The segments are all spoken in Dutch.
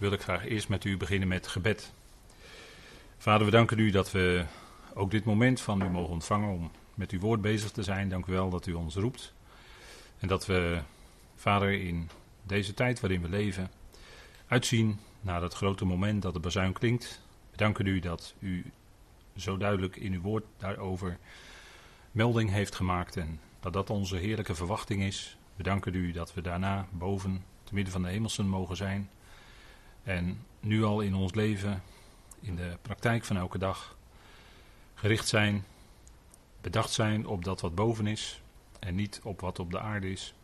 wil ik graag eerst met u beginnen met gebed. Vader, we danken u dat we ook dit moment van u mogen ontvangen om met uw woord bezig te zijn. Dank u wel dat u ons roept. En dat we, Vader, in deze tijd waarin we leven, uitzien naar het grote moment dat de bazuin klinkt. We danken u dat u zo duidelijk in uw woord daarover melding heeft gemaakt en dat dat onze heerlijke verwachting is. We danken u dat we daarna boven, te midden van de hemelsen mogen zijn. En nu al in ons leven, in de praktijk van elke dag, gericht zijn, bedacht zijn op dat wat boven is en niet op wat op de aarde is.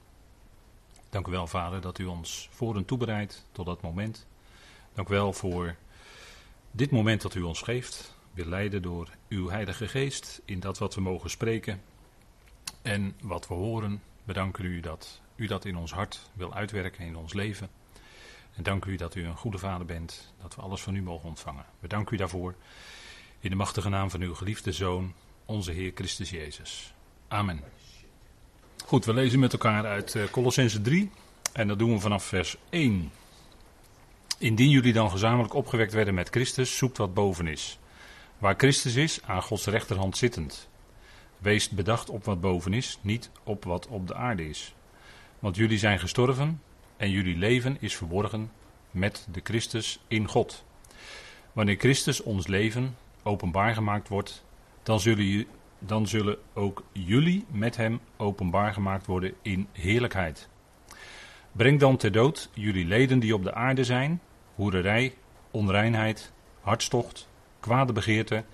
Dank u wel, Vader, dat u ons voor en toebereidt tot dat moment. Dank u wel voor dit moment dat u ons geeft. Weer leiden door uw Heilige Geest in dat wat we mogen spreken en wat we horen. We danken u dat u dat in ons hart wil uitwerken in ons leven. En dank u dat u een goede vader bent, dat we alles van u mogen ontvangen. We danken u daarvoor in de machtige naam van uw geliefde Zoon, onze Heer Christus Jezus. Amen. Goed, we lezen met elkaar uit uh, Colossense 3 en dat doen we vanaf vers 1. Indien jullie dan gezamenlijk opgewekt werden met Christus, zoekt wat boven is. Waar Christus is, aan Gods rechterhand zittend. Wees bedacht op wat boven is, niet op wat op de aarde is. Want jullie zijn gestorven en jullie leven is verborgen met de Christus in God. Wanneer Christus ons leven openbaar gemaakt wordt, dan zullen, dan zullen ook jullie met hem openbaar gemaakt worden in heerlijkheid. Breng dan ter dood jullie leden die op de aarde zijn, hoererij, onreinheid, hartstocht, kwade begeerte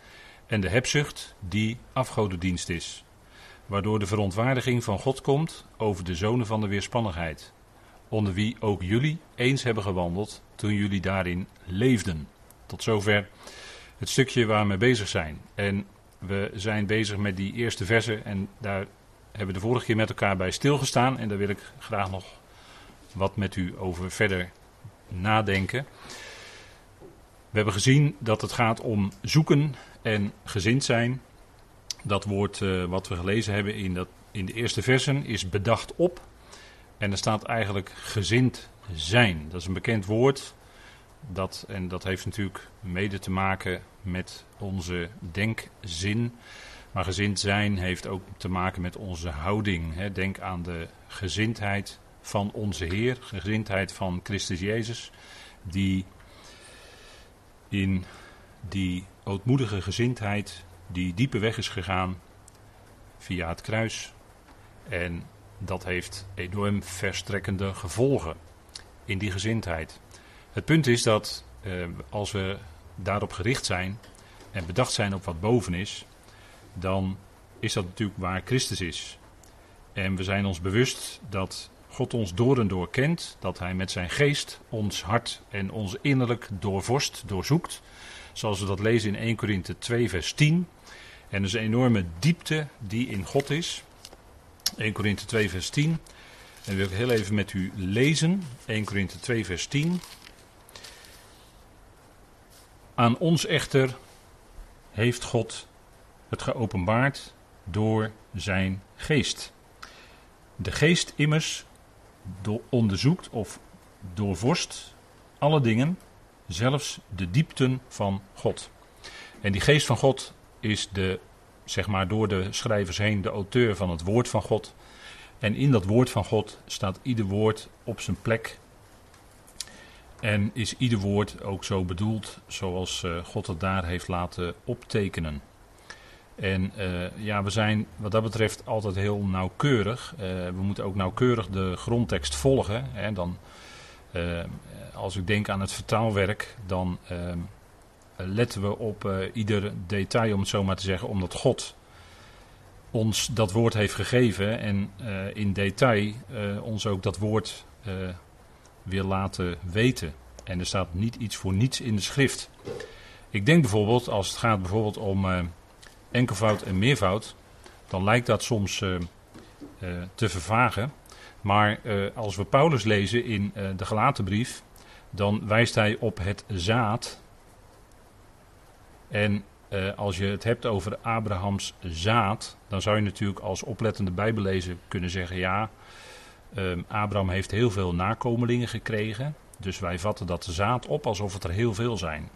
en de hebzucht die afgodendienst is, waardoor de verontwaardiging van God komt over de zonen van de weerspannigheid, onder wie ook jullie eens hebben gewandeld toen jullie daarin leefden. Tot zover het stukje waar we mee bezig zijn. En we zijn bezig met die eerste versen en daar hebben we de vorige keer met elkaar bij stilgestaan en daar wil ik graag nog wat met u over verder nadenken. We hebben gezien dat het gaat om zoeken en gezind zijn. Dat woord uh, wat we gelezen hebben in, dat, in de eerste versen is bedacht op. En er staat eigenlijk gezind zijn. Dat is een bekend woord. Dat, en dat heeft natuurlijk mede te maken met onze denkzin. Maar gezind zijn heeft ook te maken met onze houding. Denk aan de gezindheid van onze Heer, gezindheid van Christus Jezus, die in die ootmoedige gezindheid die diepe weg is gegaan via het kruis. En dat heeft enorm verstrekkende gevolgen in die gezindheid. Het punt is dat eh, als we daarop gericht zijn en bedacht zijn op wat boven is, dan is dat natuurlijk waar Christus is. En we zijn ons bewust dat God ons door en door kent, dat Hij met zijn geest ons hart en ons innerlijk doorvorst, doorzoekt. Zoals we dat lezen in 1 Korinthe 2, vers 10. En er is een enorme diepte die in God is. 1 Korinthe 2, vers 10. En wil ik heel even met u lezen. 1 Korinthe 2, vers 10. Aan ons echter heeft God het geopenbaard door zijn geest. De geest immers onderzoekt of doorvorst alle dingen, zelfs de diepten van God. En die geest van God is de, zeg maar door de schrijvers heen, de auteur van het woord van God. En in dat woord van God staat ieder woord op zijn plek. En is ieder woord ook zo bedoeld zoals eh, God het daar heeft laten optekenen. En uh, ja, we zijn wat dat betreft altijd heel nauwkeurig. Uh, we moeten ook nauwkeurig de grondtekst volgen. Hè. Dan, als ik denk aan het vertaalwerk, dan letten we op ieder detail, om het zo maar te zeggen, omdat God ons dat woord heeft gegeven en in detail ons ook dat woord wil laten weten. En er staat niet iets voor niets in de schrift. Ik denk bijvoorbeeld, als het gaat bijvoorbeeld om enkelvoud en meervoud, dan lijkt dat soms te vervagen. Maar als we Paulus lezen in de Galatenbrief, dan wijst hij op het zaad. En als je het hebt over Abrahams zaad, dan zou je natuurlijk als oplettende bijbellezer kunnen zeggen: ja, Abraham heeft heel veel nakomelingen gekregen. Dus wij vatten dat zaad op alsof het er heel veel zijn.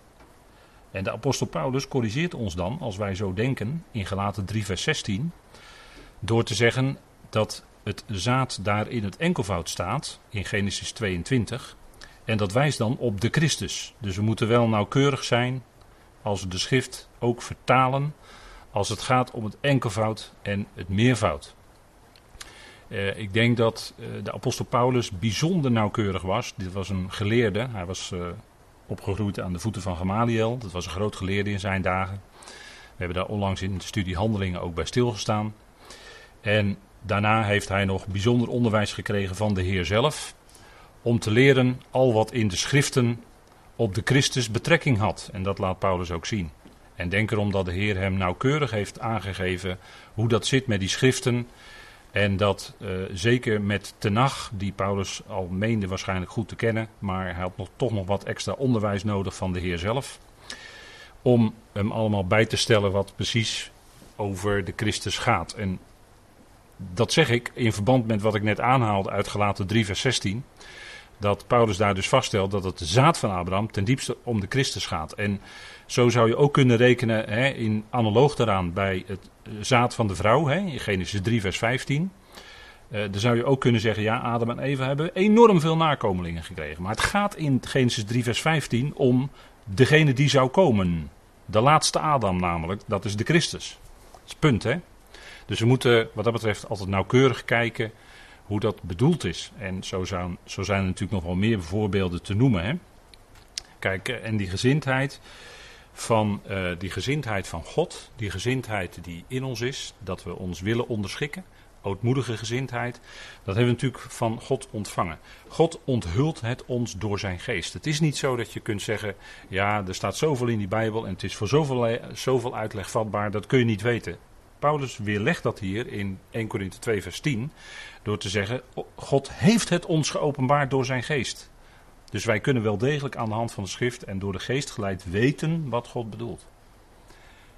En de apostel Paulus corrigeert ons dan, als wij zo denken, in Galaten 3 vers 16, door te zeggen dat het zaad daar in het enkelvoud staat, in Genesis 22, en dat wijst dan op de Christus. Dus we moeten wel nauwkeurig zijn als de schrift ook vertalen, als het gaat om het enkelvoud en het meervoud. Uh, ik denk dat uh, de apostel Paulus bijzonder nauwkeurig was. Dit was een geleerde. Hij was uh, opgegroeid aan de voeten van Gamaliel. Dat was een groot geleerde in zijn dagen. We hebben daar onlangs in de studie Handelingen ook bij stilgestaan. En daarna heeft hij nog bijzonder onderwijs gekregen van de Heer zelf. Om te leren al wat in de schriften op de Christus betrekking had. En dat laat Paulus ook zien. En denk erom dat de Heer hem nauwkeurig heeft aangegeven hoe dat zit met die schriften en dat uh, zeker met Tenach, die Paulus al meende waarschijnlijk goed te kennen, maar hij had nog, toch nog wat extra onderwijs nodig van de Heer zelf. Om hem allemaal bij te stellen wat precies over de Christus gaat. En dat zeg ik in verband met wat ik net aanhaalde uit Gelaten 3 vers 16. Dat Paulus daar dus vaststelt dat het zaad van Abraham ten diepste om de Christus gaat. En zo zou je ook kunnen rekenen, hè, in analoog daaraan, bij het zaad van de vrouw, hè, in Genesis 3, vers 15. Uh, dan zou je ook kunnen zeggen, ja, Adam en Eva hebben enorm veel nakomelingen gekregen. Maar het gaat in Genesis 3, vers 15 om degene die zou komen. De laatste Adam namelijk, dat is de Christus. Dat is het punt, hè. Dus we moeten wat dat betreft altijd nauwkeurig kijken hoe dat bedoeld is. En zo zijn, zo zijn er natuurlijk nog wel meer voorbeelden te noemen, hè. Kijk, eh, en die gezindheid, van uh, die gezindheid van God, die gezindheid die in ons is, dat we ons willen onderschikken, ootmoedige gezindheid, dat hebben we natuurlijk van God ontvangen. God onthult het ons door zijn geest. Het is niet zo dat je kunt zeggen, ja, er staat zoveel in die Bijbel en het is voor zoveel, zoveel uitleg vatbaar, dat kun je niet weten. Paulus weerlegt dat hier in 1 Korinthe 2 vers 10 door te zeggen, God heeft het ons geopenbaard door zijn geest. Dus wij kunnen wel degelijk aan de hand van de schrift en door de geest geleid weten wat God bedoelt.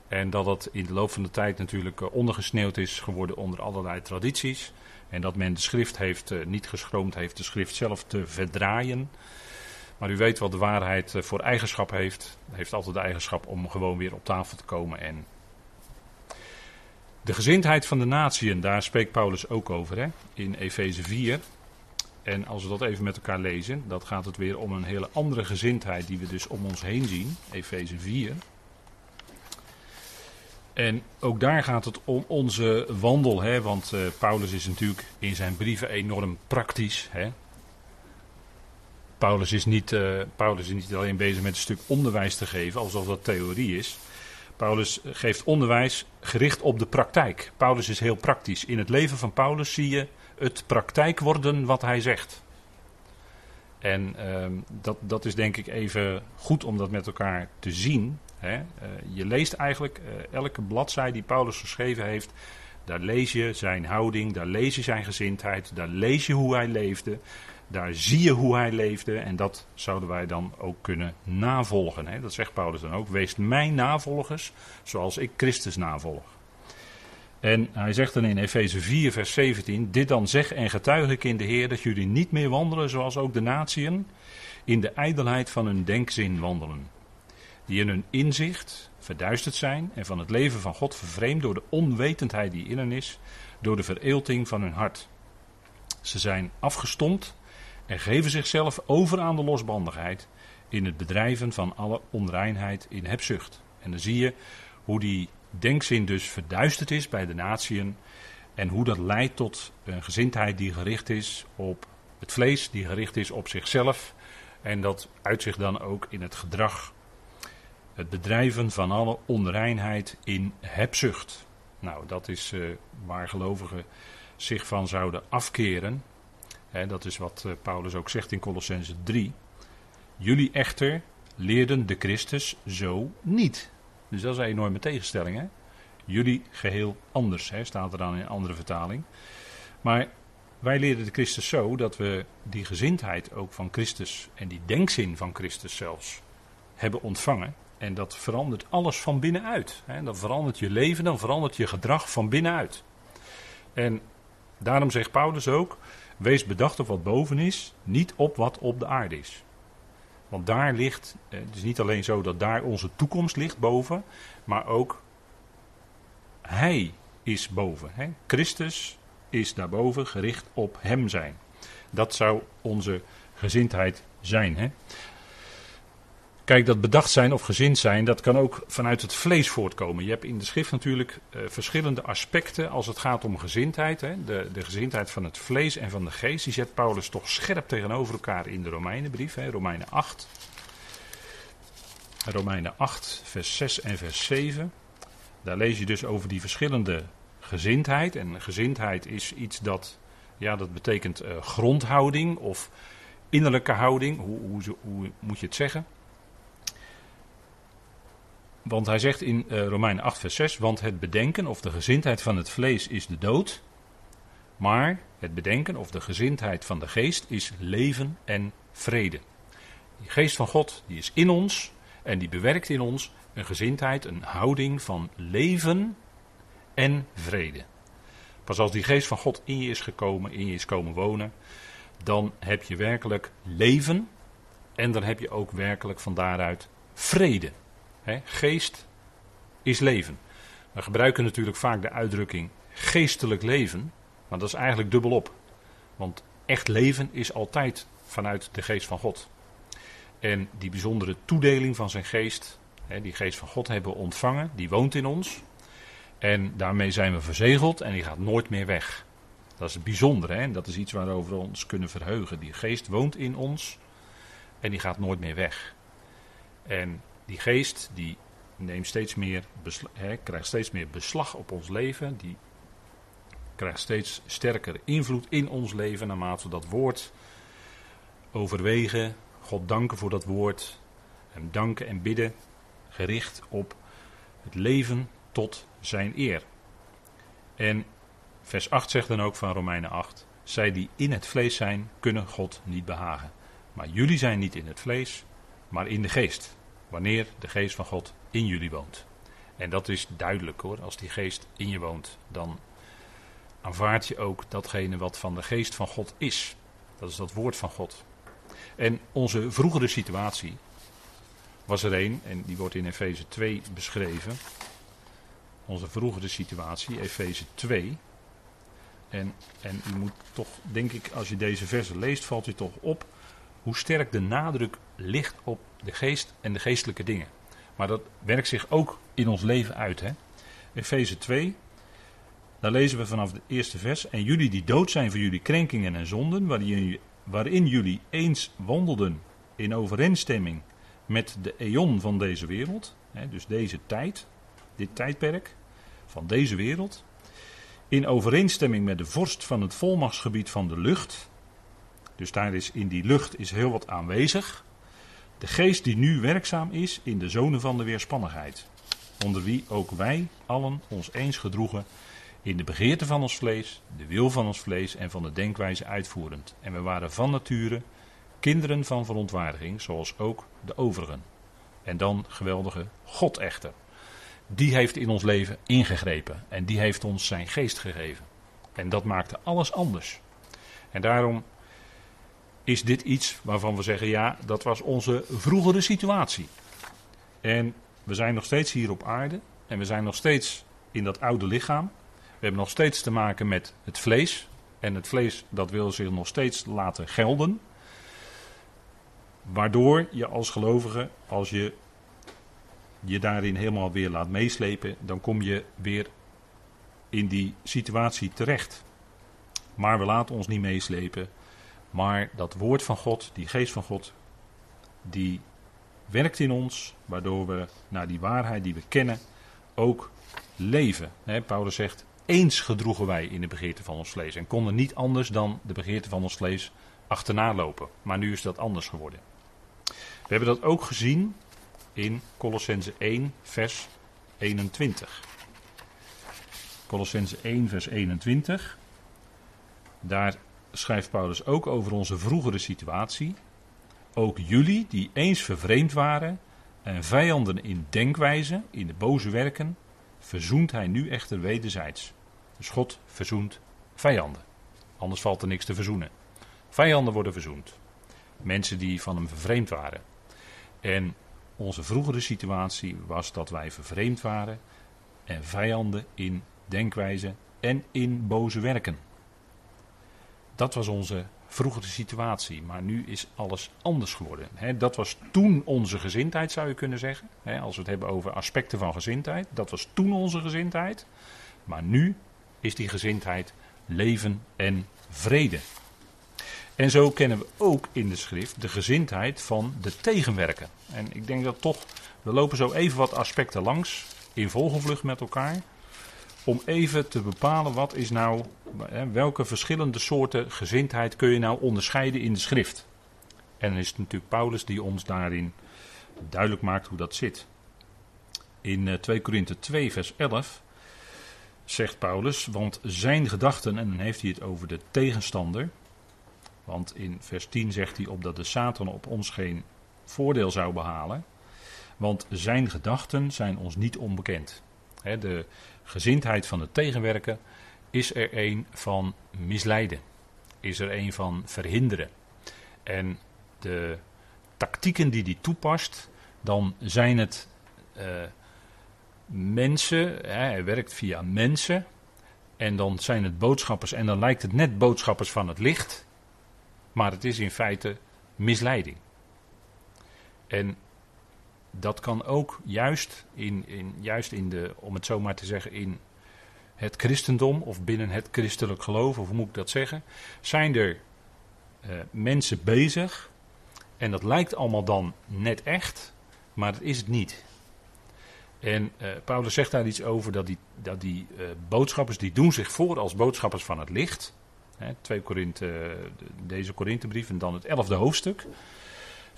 En dat dat in de loop van de tijd natuurlijk eh, ondergesneeuwd is geworden onder allerlei tradities. En dat men de schrift heeft, eh, niet geschroomd heeft de schrift zelf te verdraaien. Maar u weet wat de waarheid eh, voor eigenschap heeft. Heeft altijd de eigenschap om gewoon weer op tafel te komen. En de gezindheid van de natieën, daar spreekt Paulus ook over hè? in Efeze 4. En als we dat even met elkaar lezen, dan gaat het weer om een hele andere gezindheid die we dus om ons heen zien. Efeze 4. En ook daar gaat het om onze wandel, hè, want uh, Paulus is natuurlijk in zijn brieven enorm praktisch. Hè. Paulus, is niet, uh, Paulus is niet alleen bezig met een stuk onderwijs te geven, alsof dat theorie is. Paulus geeft onderwijs gericht op de praktijk. Paulus is heel praktisch. In het leven van Paulus zie je het praktijk worden wat hij zegt. En uh, dat, dat is denk ik even goed om dat met elkaar te zien. Hè. Uh, je leest eigenlijk uh, elke bladzij die Paulus geschreven heeft. Daar lees je zijn houding, daar lees je zijn gezindheid, daar lees je hoe hij leefde. Daar zie je hoe hij leefde en dat zouden wij dan ook kunnen navolgen. Hè. Dat zegt Paulus dan ook. Wees mijn navolgers zoals ik Christus navolg. En hij zegt dan in Efeze 4, vers 17: Dit dan zeg en getuig ik in de Heer dat jullie niet meer wandelen zoals ook de natieën, in de ijdelheid van hun denkzin wandelen. Die in hun inzicht verduisterd zijn en van het leven van God vervreemd door de onwetendheid die in hen is, door de vereelting van hun hart. Ze zijn afgestompt en geven zichzelf over aan de losbandigheid in het bedrijven van alle onreinheid in hebzucht. En dan zie je hoe die denkzin dus verduisterd is bij de natieën. En hoe dat leidt tot een gezindheid die gericht is op het vlees, die gericht is op zichzelf. En dat uitzicht dan ook in het gedrag. Het bedrijven van alle onreinheid in hebzucht. Nou, dat is uh, waar gelovigen zich van zouden afkeren. Dat is wat uh, Paulus ook zegt in Colossense 3. Jullie echter leerden de Christus zo niet. Dus dat is een enorme tegenstelling. Hè? Jullie geheel anders, hè, staat er dan in een andere vertaling. Maar wij leren de Christus zo dat we die gezindheid ook van Christus en die denkzin van Christus zelfs hebben ontvangen. En dat verandert alles van binnenuit. Hè. Dan verandert je leven, dan verandert je gedrag van binnenuit. En daarom zegt Paulus ook: wees bedacht op wat boven is, niet op wat op de aarde is. Want daar ligt, eh, het is niet alleen zo dat daar onze toekomst ligt boven, maar ook Hij is boven. Hè? Christus is daarboven gericht op Hem zijn. Dat zou onze gezindheid zijn. Hè? Kijk, dat bedacht zijn of gezind zijn, dat kan ook vanuit het vlees voortkomen. Je hebt in de schrift natuurlijk uh, verschillende aspecten als het gaat om gezindheid. Hè. De, de gezindheid van het vlees en van de geest, die zet Paulus toch scherp tegenover elkaar in de Romeinenbrief, hè, Romeinen 8. Romeinen 8, vers 6 en vers 7. Daar lees je dus over die verschillende gezindheid. En gezindheid is iets dat, ja, dat betekent uh, grondhouding of innerlijke houding. Hoe, hoe, hoe moet je het zeggen? Want hij zegt in uh, Romeinen 8, vers 6: Want het bedenken of de gezindheid van het vlees is de dood. Maar het bedenken of de gezindheid van de geest is leven en vrede. Die geest van God die is in ons en die bewerkt in ons een gezindheid, een houding van leven en vrede. Pas als die geest van God in je is gekomen, in je is komen wonen, dan heb je werkelijk leven en dan heb je ook werkelijk van daaruit vrede geest is leven. We gebruiken natuurlijk vaak de uitdrukking geestelijk leven, maar dat is eigenlijk dubbelop. Want echt leven is altijd vanuit de geest van God. En die bijzondere toedeling van zijn geest, die geest van God hebben ontvangen, die woont in ons. En daarmee zijn we verzegeld en die gaat nooit meer weg. Dat is het bijzondere hè? dat is iets waarover we ons kunnen verheugen. Die geest woont in ons en die gaat nooit meer weg. En die geest die neemt steeds meer krijgt steeds meer beslag op ons leven. Die krijgt steeds sterker invloed in ons leven naarmate we dat woord overwegen. God danken voor dat woord. En danken en bidden gericht op het leven tot zijn eer. En vers 8 zegt dan ook van Romeinen 8. Zij die in het vlees zijn, kunnen God niet behagen. Maar jullie zijn niet in het vlees, maar in de geest wanneer de geest van God in jullie woont. En dat is duidelijk hoor, als die geest in je woont, dan aanvaard je ook datgene wat van de geest van God is. Dat is dat woord van God. En onze vroegere situatie was er een, en die wordt in Efeze 2 beschreven. Onze vroegere situatie, Efeze 2. En, en u moet toch, denk ik, als je deze versen leest, valt je toch op hoe sterk de nadruk ligt op de geest en de geestelijke dingen. Maar dat werkt zich ook in ons leven uit. Efeze 2, daar lezen we vanaf het eerste vers. En jullie die dood zijn voor jullie krenkingen en zonden, waarin, waarin jullie eens wandelden in overeenstemming met de eon van deze wereld, hè, dus deze tijd, dit tijdperk van deze wereld, in overeenstemming met de vorst van het volmachtsgebied van de lucht. Dus daar is in die lucht is heel wat aanwezig. De geest die nu werkzaam is in de zonen van de weerspannigheid. Onder wie ook wij allen ons eens gedroegen in de begeerte van ons vlees, de wil van ons vlees en van de denkwijze uitvoerend. En we waren van nature kinderen van verontwaardiging, zoals ook de overigen. En dan geweldige God echter. Die heeft in ons leven ingegrepen en die heeft ons zijn geest gegeven. En dat maakte alles anders. En daarom is dit iets waarvan we zeggen, ja, dat was onze vroegere situatie. En we zijn nog steeds hier op aarde en we zijn nog steeds in dat oude lichaam. We hebben nog steeds te maken met het vlees. En het vlees dat wil zich nog steeds laten gelden. Waardoor je als gelovige, als je je daarin helemaal weer laat meeslepen, dan kom je weer in die situatie terecht. Maar we laten ons niet meeslepen. Maar dat woord van God, die geest van God, die werkt in ons, waardoor we naar die waarheid die we kennen ook leven. Paulus zegt, eens gedroegen wij in de begeerte van ons vlees en konden niet anders dan de begeerte van ons vlees achterna lopen. Maar nu is dat anders geworden. We hebben dat ook gezien in Colossense 1, vers 21. Colossense 1, vers 21. Daar schrijft Paulus ook over onze vroegere situatie. Ook jullie die eens vervreemd waren en vijanden in denkwijze, in de boze werken, verzoent hij nu echter wederzijds. Dus God verzoent vijanden. Anders valt er niks te verzoenen. Vijanden worden verzoend. Mensen die van hem vervreemd waren. En onze vroegere situatie was dat wij vervreemd waren en vijanden in denkwijze en in boze werken. Dat was onze vroegere situatie, maar nu is alles anders geworden. dat was toen onze gezindheid, zou je kunnen zeggen. als we het hebben over aspecten van gezindheid. Dat was toen onze gezindheid. Maar nu is die gezindheid leven en vrede. En zo kennen we ook in de schrift de gezindheid van de tegenwerken. En ik denk dat toch, we lopen zo even wat aspecten langs in vogelvlucht met elkaar. Om even te bepalen wat is nou, welke verschillende soorten gezindheid kun je nou onderscheiden in de schrift. En dan is het natuurlijk Paulus die ons daarin duidelijk maakt hoe dat zit. In 2 eh, Korinthe 2 vers 11 zegt Paulus, want zijn gedachten, en dan heeft hij het over de tegenstander, want in vers 10 zegt hij opdat de Satan op ons geen voordeel zou behalen. Want zijn gedachten zijn ons niet onbekend. de gezindheid van het tegenwerken is er een van misleiden. Is er een van verhinderen. En de tactieken die hij toepast, dan zijn het uh, mensen. hij werkt via mensen. En dan zijn het boodschappers. En dan lijkt het net boodschappers van het licht. Maar het is in feite misleiding. En dat kan ook juist in, in, juist in de, om het zo maar te zeggen, in het christendom of binnen het christelijk geloof, of hoe moet ik dat zeggen, zijn er uh, mensen bezig en dat lijkt allemaal dan net echt, maar dat is het niet. En uh, Paulus zegt daar iets over dat die, dat die uh, boodschappers die doen zich voor als boodschappers van het licht. Hè, 2 Korinthe, deze Korinthebrief en dan het 11e hoofdstuk.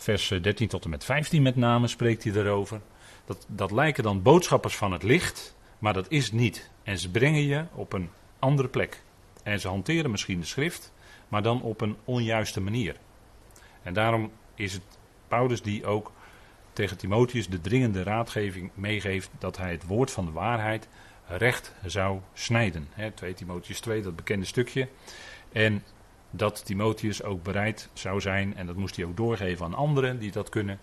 Vers 13 tot en met 15 met name spreekt hij erover. Dat, dat lijken dan boodschappers van het licht, maar dat is niet. En ze brengen je op een andere plek. En ze hanteren misschien de schrift, maar dan op een onjuiste manier. En daarom is het Paulus die ook tegen Timotheus de dringende raadgeving meegeeft dat hij het woord van de waarheid recht zou snijden. He, 2 Timotheus 2, dat bekende stukje. En dat Timotheus ook bereid zou zijn, en dat moest hij ook doorgeven aan anderen die dat kunnen,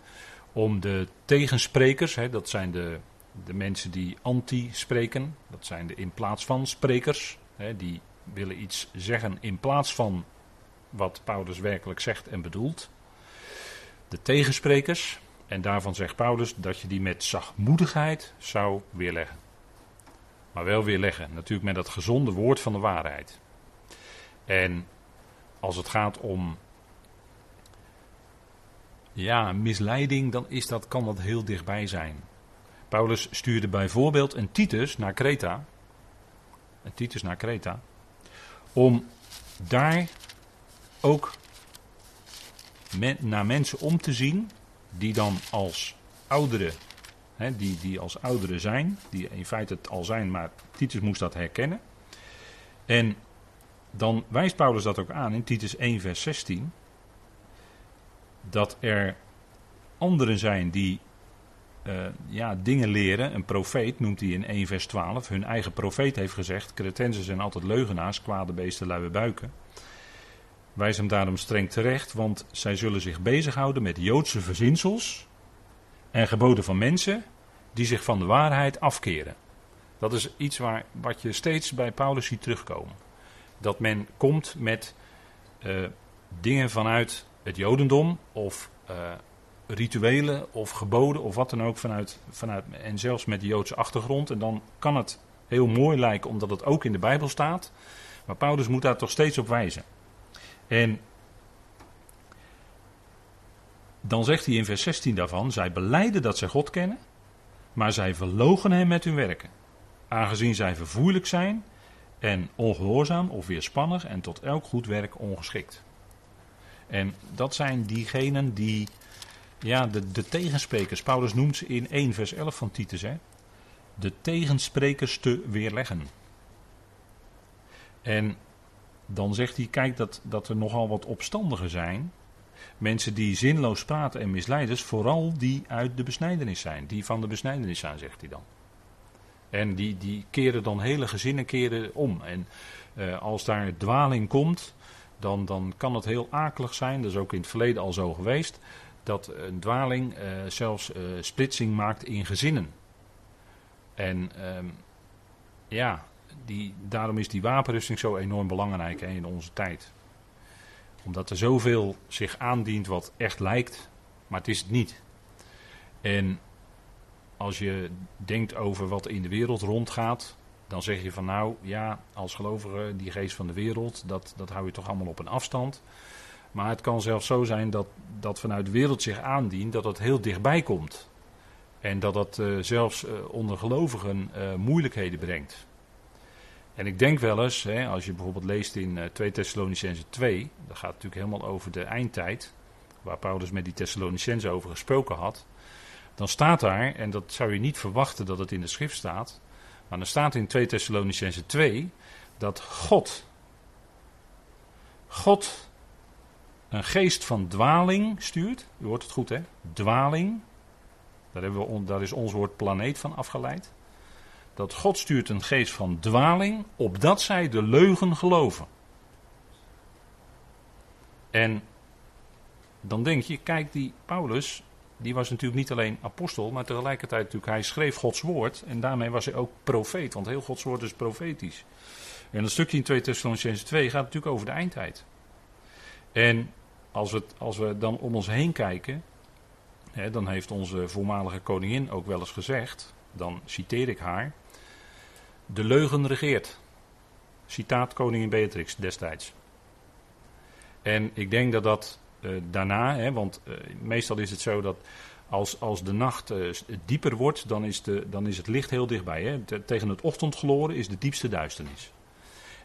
om de tegensprekers, he, dat zijn de, de mensen die anti spreken, dat zijn de in plaats van sprekers, he, die willen iets zeggen in plaats van wat Paulus werkelijk zegt en bedoelt. De tegensprekers, en daarvan zegt Paulus dat je die met zachtmoedigheid zou weerleggen. Maar wel weerleggen, natuurlijk met dat gezonde woord van de waarheid. En als het gaat om ja, misleiding, dan is dat, kan dat heel dichtbij zijn. Paulus stuurde bijvoorbeeld een Titus naar Kreta. Een Titus naar Kreta. Om daar ook naar mensen om te zien die dan als ouderen, hè, die, die als ouderen zijn, die in feite het al zijn, maar Titus moest dat herkennen. En dan wijst Paulus dat ook aan in Titus 1, vers 16. Dat er anderen zijn die uh, ja, dingen leren. Een profeet noemt hij in 1, vers 12. Hun eigen profeet heeft gezegd: Cretensen zijn altijd leugenaars, kwade beesten, luie buiken. Wijs hem daarom streng terecht, want zij zullen zich bezighouden met Joodse verzinsels en geboden van mensen die zich van de waarheid afkeren. Dat is iets waar, wat je steeds bij Paulus ziet terugkomen. Dat men komt met uh, dingen vanuit het Jodendom of uh, rituelen of geboden of wat dan ook vanuit, vanuit, en zelfs met de Joodse achtergrond. En dan kan het heel mooi lijken omdat het ook in de Bijbel staat. Maar Paulus moet daar toch steeds op wijzen. En dan zegt hij in vers 16 daarvan: Zij beleiden dat zij God kennen, maar zij verlogen hem met hun werken. Aangezien zij vervoerlijk zijn en ongehoorzaam of weerspannig en tot elk goed werk ongeschikt. En dat zijn diegenen die, ja, de, de tegensprekers, Paulus noemt ze in 1 vers 11 van Titus, hè, de tegensprekers te weerleggen. En dan zegt hij, kijk dat, dat er nogal wat opstandigen zijn. Mensen die zinloos praten en misleiders, vooral die uit de besnijdenis zijn. Die van de besnijdenis zijn, zegt hij dan. En die, die keren dan hele gezinnen keren om. En uh, als daar dwaling komt, dan, dan kan het heel akelig zijn. Dat is ook in het verleden al zo geweest. dat een dwaling eh, zelfs eh, splitsing maakt in gezinnen. En ehm, ja, die, daarom is die wapenrusting zo enorm belangrijk hè, in onze tijd. Omdat er zoveel zich aandient wat echt lijkt, maar het is het niet. En als je denkt over wat in de wereld rondgaat, dan zeg je van nou ja, als gelovige die geest van de wereld, dat, dat hou je toch allemaal op een afstand. Maar het kan zelfs zo zijn dat, dat vanuit de wereld zich aandient dat het heel dichtbij komt. En dat dat uh, zelfs uh, onder gelovigen uh, moeilijkheden brengt. En ik denk wel eens, hè, als je bijvoorbeeld leest in 2 Thessalonicense 2, dat gaat natuurlijk helemaal over de eindtijd, waar Paulus met die Thessalonicense over gesproken had. Dan staat daar, en dat zou je niet verwachten dat het in de schrift staat, maar dan staat in 2 Thessalonicense 2 dat God, God een geest van dwaling stuurt. U hoort het goed hè, dwaling. Daar, hebben we, daar is ons woord planeet van afgeleid. Dat God stuurt een geest van dwaling, opdat zij de leugen geloven. En dan denk je, kijk, die Paulus, die was natuurlijk niet alleen apostel, maar tegelijkertijd natuurlijk, hij schreef Gods woord. En daarmee was hij ook profeet, want heel Gods woord is profetisch. En een stukje in 2 Thessalonicenzen 2 gaat natuurlijk over de eindtijd. En als, het, als we dan om ons heen kijken, hè, dan heeft onze voormalige koningin ook wel eens gezegd, dan citeer ik haar, de leugen regeert. Citaat koningin Beatrix destijds. En ik denk dat dat daarna, hè, want uh, meestal is het zo dat als, als de nacht uh, dieper wordt, dan is, de, dan is het licht heel dichtbij. Hè. Te, tegen het ochtendgloren is de diepste duisternis.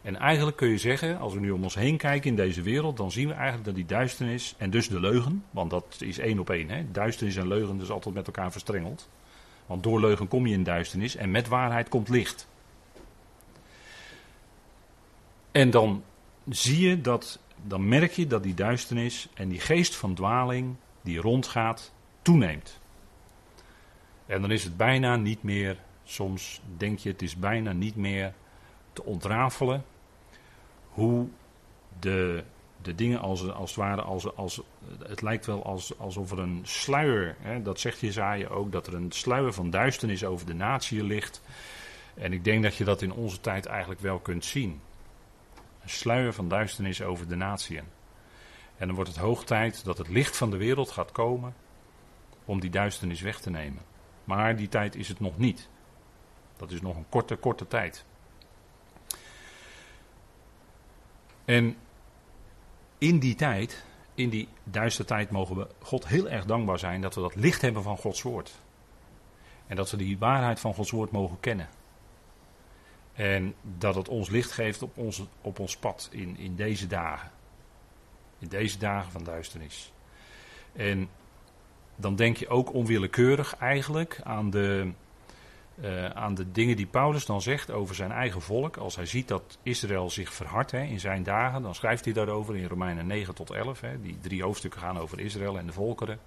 En eigenlijk kun je zeggen, als we nu om ons heen kijken in deze wereld, dan zien we eigenlijk dat die duisternis en dus de leugen, want dat is één op één. Hè? Duisternis en leugen dus altijd met elkaar verstrengeld. Want door leugen kom je in duisternis en met waarheid komt licht. En dan zie je dat, dan merk je dat die duisternis en die geest van dwaling die rondgaat, toeneemt. En dan is het bijna niet meer, soms denk je het is bijna niet meer te ontrafelen hoe de, de dingen als, als het ware, als, als, het lijkt wel als, alsof er een sluier, hè, dat zegt Jezaja ook, dat er een sluier van duisternis over de natie ligt. En ik denk dat je dat in onze tijd eigenlijk wel kunt zien. Een sluier van duisternis over de natieën. En dan wordt het hoog tijd dat het licht van de wereld gaat komen om die duisternis weg te nemen. Maar die tijd is het nog niet. Dat is nog een korte, korte tijd. En in die tijd, in die duistere tijd, mogen we God heel erg dankbaar zijn dat we dat licht hebben van Gods woord. En dat we die waarheid van Gods woord mogen kennen. En dat het ons licht geeft op ons, op ons pad in, in deze dagen. In deze dagen van duisternis. En dan denk je ook onwillekeurig eigenlijk aan de, uh, aan de dingen die Paulus dan zegt over zijn eigen volk. Als hij ziet dat Israël zich verhardt hè, in zijn dagen, dan schrijft hij daarover in Romeinen 9 tot 11. Hè, die drie hoofdstukken gaan over Israël en de volkeren.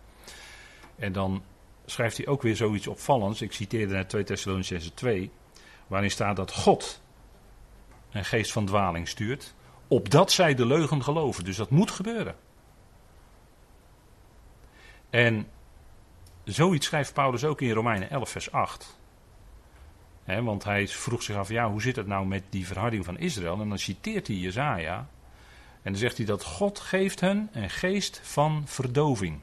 En dan schrijft hij ook weer zoiets opvallends. Ik citeerde net 2 Thessalonicense 2, waarin staat dat God een geest van dwaling stuurt, opdat zij de leugen geloven. Dus dat moet gebeuren. En zoiets schrijft Paulus ook in Romeinen 11, vers 8 want hij vroeg zich af, ja, hoe zit het nou met die verharding van Israël? En dan citeert hij Jezaja. En dan zegt hij dat God geeft hen een geest van verdoving.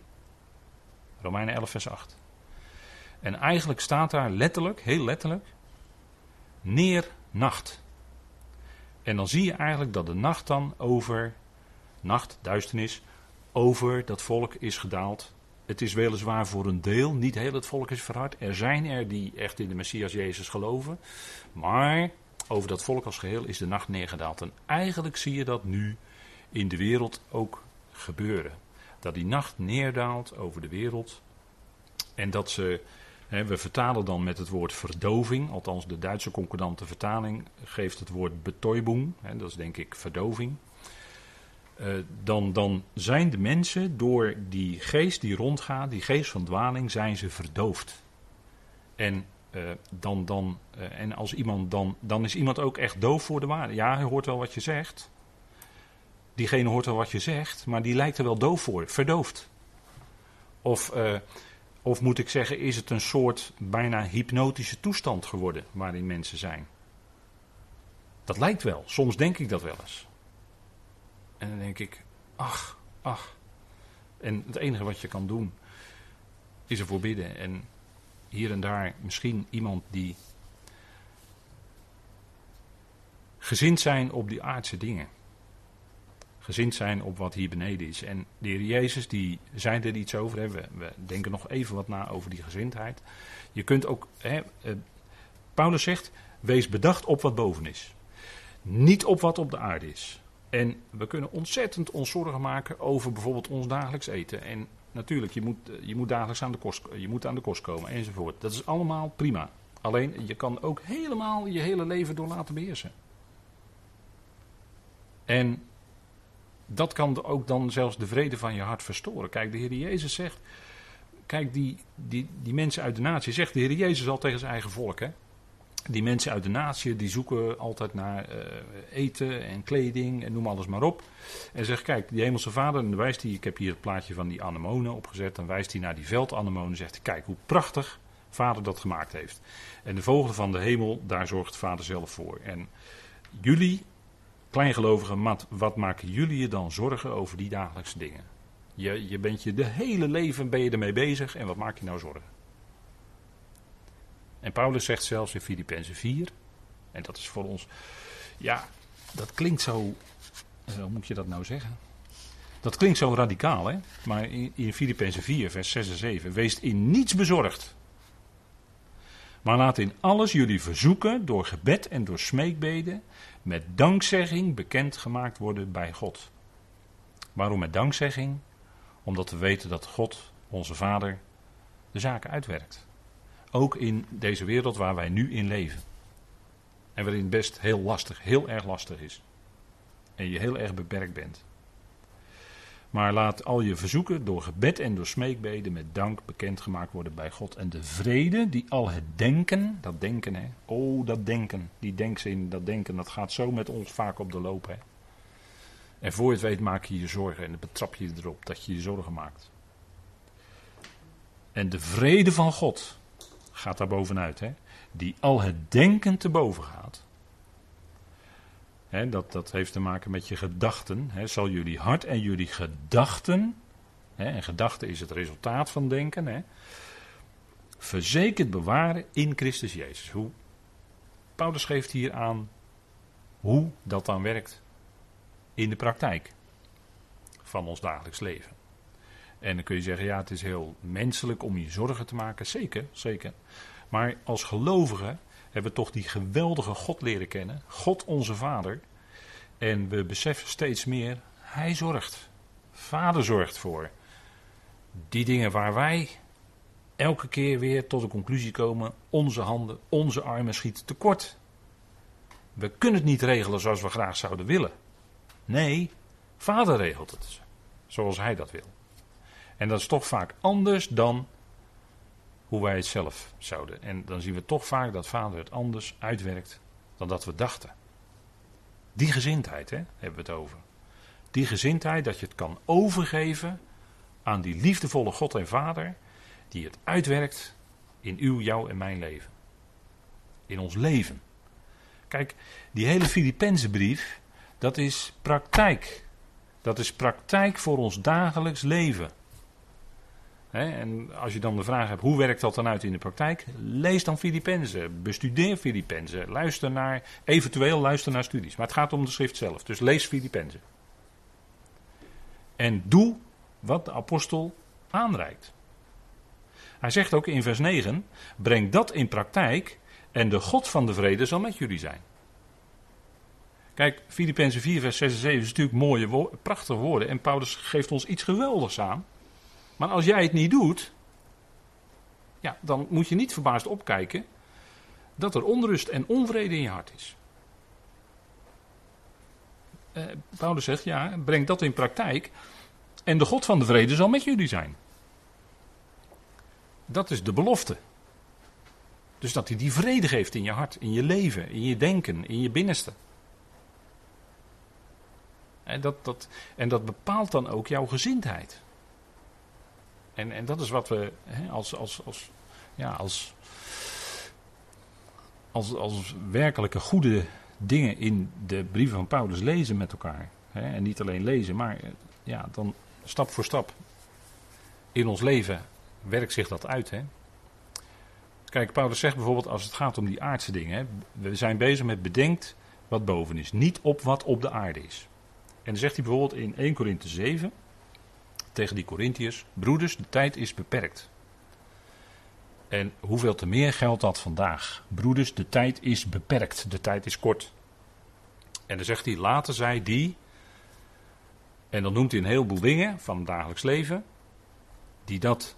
Romeinen 11, vers 8. En eigenlijk staat daar letterlijk, heel letterlijk, neer nacht. En dan zie je eigenlijk dat de nacht dan over, nacht, duisternis, over dat volk is gedaald het is weliswaar voor een deel, niet heel het volk is verhard. Er zijn er die echt in de Messias Jezus geloven. Maar over dat volk als geheel is de nacht neergedaald. En eigenlijk zie je dat nu in de wereld ook gebeuren. Dat die nacht neerdaalt over de wereld. En dat ze, we vertalen dan met het woord verdoving. Althans, de Duitse concordante vertaling geeft het woord betäubung. Dat is denk ik verdoving. Uh, dan, dan zijn de mensen door die geest die rondgaat, die geest van dwaling, zijn ze verdoofd. En, uh, dan, dan, uh, en als iemand dan, dan is iemand ook echt doof voor de waarde. Ja, hij hoort wel wat je zegt. Diegene hoort wel wat je zegt, maar die lijkt er wel doof voor, verdoofd. Of, eh, of moet ik zeggen, is het een soort bijna hypnotische toestand geworden waarin mensen zijn? Dat lijkt wel. Soms denk ik dat wel eens. En dan denk ik, ach, ach. En het enige wat je kan doen, is ervoor bidden. En hier en daar misschien iemand die gezind zijn op die aardse dingen. Gezind zijn op wat hier beneden is. En de heer Jezus, die zei er iets over. Hè. We, we, denken nog even wat na over die gezindheid. Je kunt ook, hè, eh, Paulus zegt, wees bedacht op wat boven is. Niet op wat op de aarde is. En we kunnen ontzettend ons zorgen maken over bijvoorbeeld ons dagelijks eten. En natuurlijk, je moet, eh, je moet dagelijks aan de, kost, je moet aan de kost komen enzovoort. Dat is allemaal prima. Alleen je kan ook helemaal je hele leven door laten beheersen. En dat kan ook dan zelfs de vrede van je hart verstoren. Kijk, de Heer Jezus zegt. Kijk, die, die, die mensen uit de natie, zegt de Heer Jezus al tegen zijn eigen volk. Hè? Die mensen uit de natie die zoeken altijd naar uh, eten en kleding en noem alles maar op. En zegt: Kijk, die Hemelse Vader, en wijst hij, ik heb hier het plaatje van die anemonen opgezet. Dan wijst hij naar die veldanemonen en zegt: Kijk hoe prachtig Vader dat gemaakt heeft. En de vogelen van de hemel, daar zorgt Vader zelf voor. En jullie, kleingelovigen, wat maken jullie je dan zorgen over die dagelijkse dingen? Je, je bent je de hele leven ben je ermee bezig en wat maak je nou zorgen? En Paulus zegt zelfs in Filippenzen 4, en dat is voor ons, ja, dat klinkt zo, eh, hoe moet je dat nou zeggen? Dat klinkt zo radicaal, hè? Maar in, in Filippenzen 4, vers 6 en 7, wees in niets bezorgd. Maar laat in alles jullie verzoeken door gebed en door smeekbeden met dankzegging bekendgemaakt worden bij God. Waarom met dankzegging? Omdat we weten dat God, onze Vader, de zaken uitwerkt. Ook in deze wereld waar wij nu in leven. En waarin het best heel lastig, heel erg lastig is. En je heel erg beperkt bent. Maar laat al je verzoeken door gebed en door smeekbeden met dank bekendgemaakt worden bij God. En de vrede die al het denken, dat denken hè, oh dat denken, die denkzin, dat denken, dat gaat zo met ons vaak op de loop hè. En voor je het weet maak je je zorgen en dan betrap je erop dat je je zorgen maakt. En de vrede van God, gaat daar bovenuit, hè? die al het denken te boven gaat. Dat, dat heeft te maken met je gedachten. Zal jullie hart en jullie gedachten, en gedachten is het resultaat van denken, verzekerd bewaren in Christus Jezus. Hoe? Paulus geeft hier aan hoe dat dan werkt in de praktijk van ons dagelijks leven. En dan kun je zeggen, ja, het is heel menselijk om je zorgen te maken. Zeker, zeker. Maar als gelovigen hebben we toch die geweldige God leren kennen. God onze Vader. En we beseffen steeds meer, Hij zorgt. Vader zorgt voor. Die dingen waar wij elke keer weer tot de conclusie komen, onze handen, onze armen schieten tekort. We kunnen het niet regelen zoals we graag zouden willen. Nee, Vader regelt het zoals Hij dat wil. En dat is toch vaak anders dan hoe wij het zelf zouden. En dan zien we toch vaak dat vader het anders uitwerkt dan dat we dachten. Die gezindheid hè, hebben we het over. Die gezindheid dat je het kan overgeven aan die liefdevolle God en Vader, die het uitwerkt in uw, jouw en mijn leven. In ons leven. Kijk, die hele Filipense brief, dat is praktijk. Dat is praktijk voor ons dagelijks leven en als je dan de vraag hebt, hoe werkt dat dan uit in de praktijk? Lees dan Filippenzen, bestudeer Filippenzen, luister naar, eventueel luister naar studies. Maar het gaat om de schrift zelf, dus lees Filippenzen. En doe wat de apostel aanreikt. Hij zegt ook in vers 9, breng dat in praktijk en de God van de vrede zal met jullie zijn. Kijk, Filippenzen 4 vers 6 en 7 is natuurlijk mooie, prachtige woorden en Paulus geeft ons iets geweldigs aan. Maar als jij het niet doet, ja, dan moet je niet verbaasd opkijken dat er onrust en onvrede in je hart is. Eh, Paulus zegt, ja, breng dat in praktijk en de God van de vrede zal met jullie zijn. Dat is de belofte. Dus dat hij die vrede geeft in je hart, in je leven, in je denken, in je binnenste. En dat, dat, en dat bepaalt dan ook jouw gezindheid. En, en dat is wat we hè, als, als, als, ja, als, als, als werkelijke goede dingen in de brieven van Paulus lezen met elkaar. Hè, en niet alleen lezen, maar ja, dan stap voor stap in ons leven werkt zich dat uit. Hè? Kijk, Paulus zegt bijvoorbeeld als het gaat om die aardse dingen. Hè, we zijn bezig met bedenkt wat boven is, niet op wat op de aarde is. En dan zegt hij bijvoorbeeld in 1 Korinthe 7 tegen die Corinthiërs: Broeders, de tijd is beperkt. En hoeveel te meer geldt dat vandaag? Broeders, de tijd is beperkt, de tijd is kort. En dan zegt hij: Laten zij die. En dan noemt hij een heleboel dingen van het dagelijks leven. Die dat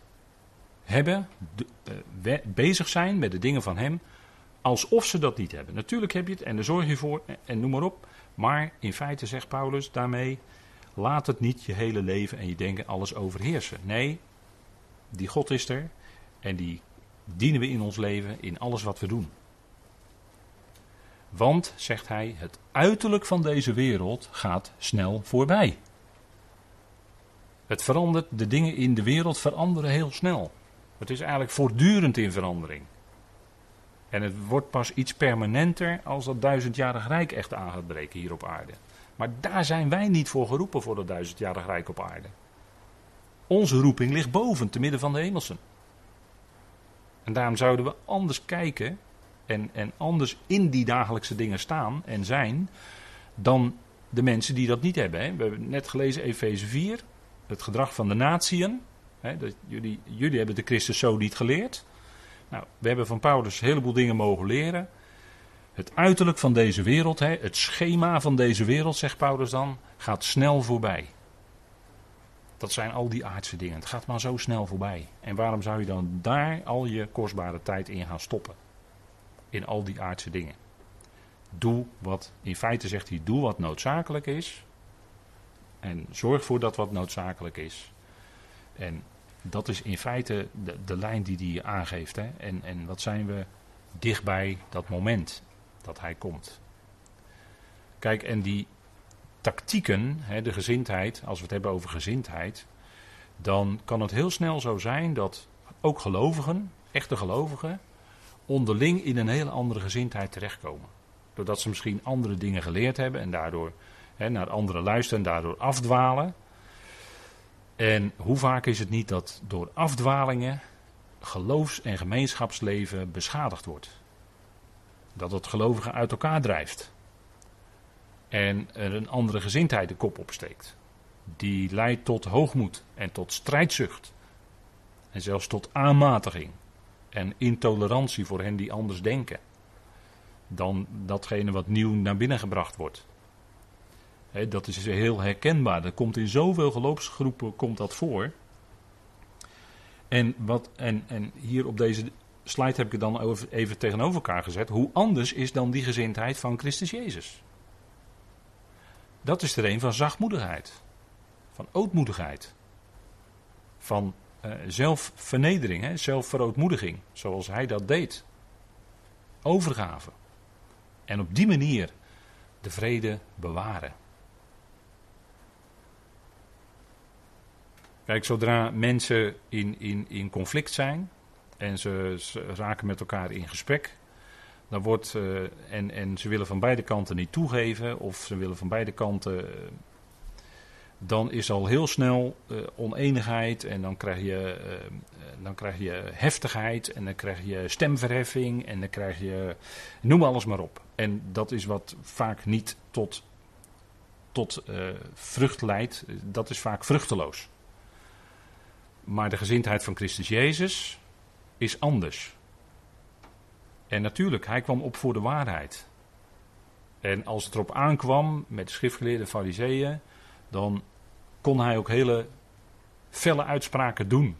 hebben, uh, bezig zijn met de dingen van Hem, alsof ze dat niet hebben. Natuurlijk heb je het en daar zorg je voor en noem maar op. Maar in feite zegt Paulus daarmee: laat het niet je hele leven en je denken alles overheersen. Nee, die God is er en die dienen we in ons leven in alles wat we doen. Want, zegt hij, het uiterlijk van deze wereld gaat snel voorbij. Het verandert, de dingen in de wereld veranderen heel snel. Het is eigenlijk voortdurend in verandering. En het wordt pas iets permanenter als dat duizendjarig rijk echt aan gaat breken hier op aarde. Maar daar zijn wij niet voor geroepen voor dat duizendjarig rijk op aarde. Onze roeping ligt boven, te midden van de hemelsen. En daarom zouden we anders kijken en, en anders in die dagelijkse dingen staan en zijn dan de mensen die dat niet hebben. We hebben net gelezen Efeze 4, het gedrag van de natieën. Jullie, jullie hebben de Christus zo niet geleerd. Nou, we hebben van Paulus een heleboel dingen mogen leren. Het uiterlijk van deze wereld, het schema van deze wereld, zegt Paulus dan, gaat snel voorbij. Dat zijn al die aardse dingen. Het gaat maar zo snel voorbij. En waarom zou je dan daar al je kostbare tijd in gaan stoppen? In al die aardse dingen. Doe wat, in feite zegt hij, doe wat noodzakelijk is. En zorg voor dat wat noodzakelijk is. En dat is in feite de, de lijn die hij aangeeft. Hè? En, en wat zijn we dichtbij dat moment dat hij komt. Kijk, en die tactieken, hè, de gezindheid, als we het hebben over gezindheid, dan kan het heel snel zo zijn dat ook gelovigen, echte gelovigen, onderling in een hele andere gezindheid terechtkomen. Doordat ze misschien andere dingen geleerd hebben en daardoor hè, naar anderen luisteren en daardoor afdwalen. En hoe vaak is het niet dat door afdwalingen geloofs- en gemeenschapsleven beschadigd wordt? Dat het gelovigen uit elkaar drijft. En er een andere gezindheid de kop opsteekt. Die leidt tot hoogmoed en tot strijdzucht. En zelfs tot aanmatiging. En intolerantie voor hen die anders denken. Dan datgene wat nieuw naar binnen gebracht wordt dat is heel herkenbaar. Dat komt in zoveel geloofsgroepen komt dat voor. En, wat, en, en hier op deze slide heb ik dan even tegenover elkaar gezet. Hoe anders is dan die gezindheid van Christus Jezus? Dat is er een van zachtmoedigheid. Van ootmoedigheid. Van uh, zelfvernedering, hè, zelfverootmoediging. Zoals hij dat deed. Overgave. En op die manier de vrede bewaren. Kijk, zodra mensen in, in, in conflict zijn en ze, raken met elkaar in gesprek, dan wordt, uh, en, en ze willen van beide kanten niet toegeven, of ze willen van beide kanten, uh, dan is al heel snel uh, oneenigheid en dan krijg, je, dan krijg je heftigheid en dan krijg je stemverheffing en dan krijg je, noem alles maar op. En dat is wat vaak niet tot, tot vrucht leidt, dat is vaak vruchteloos. Maar de gezindheid van Christus Jezus is anders. En natuurlijk, hij kwam op voor de waarheid. En als het erop aankwam met de schriftgeleerde fariseeën, dan kon hij ook hele felle uitspraken doen.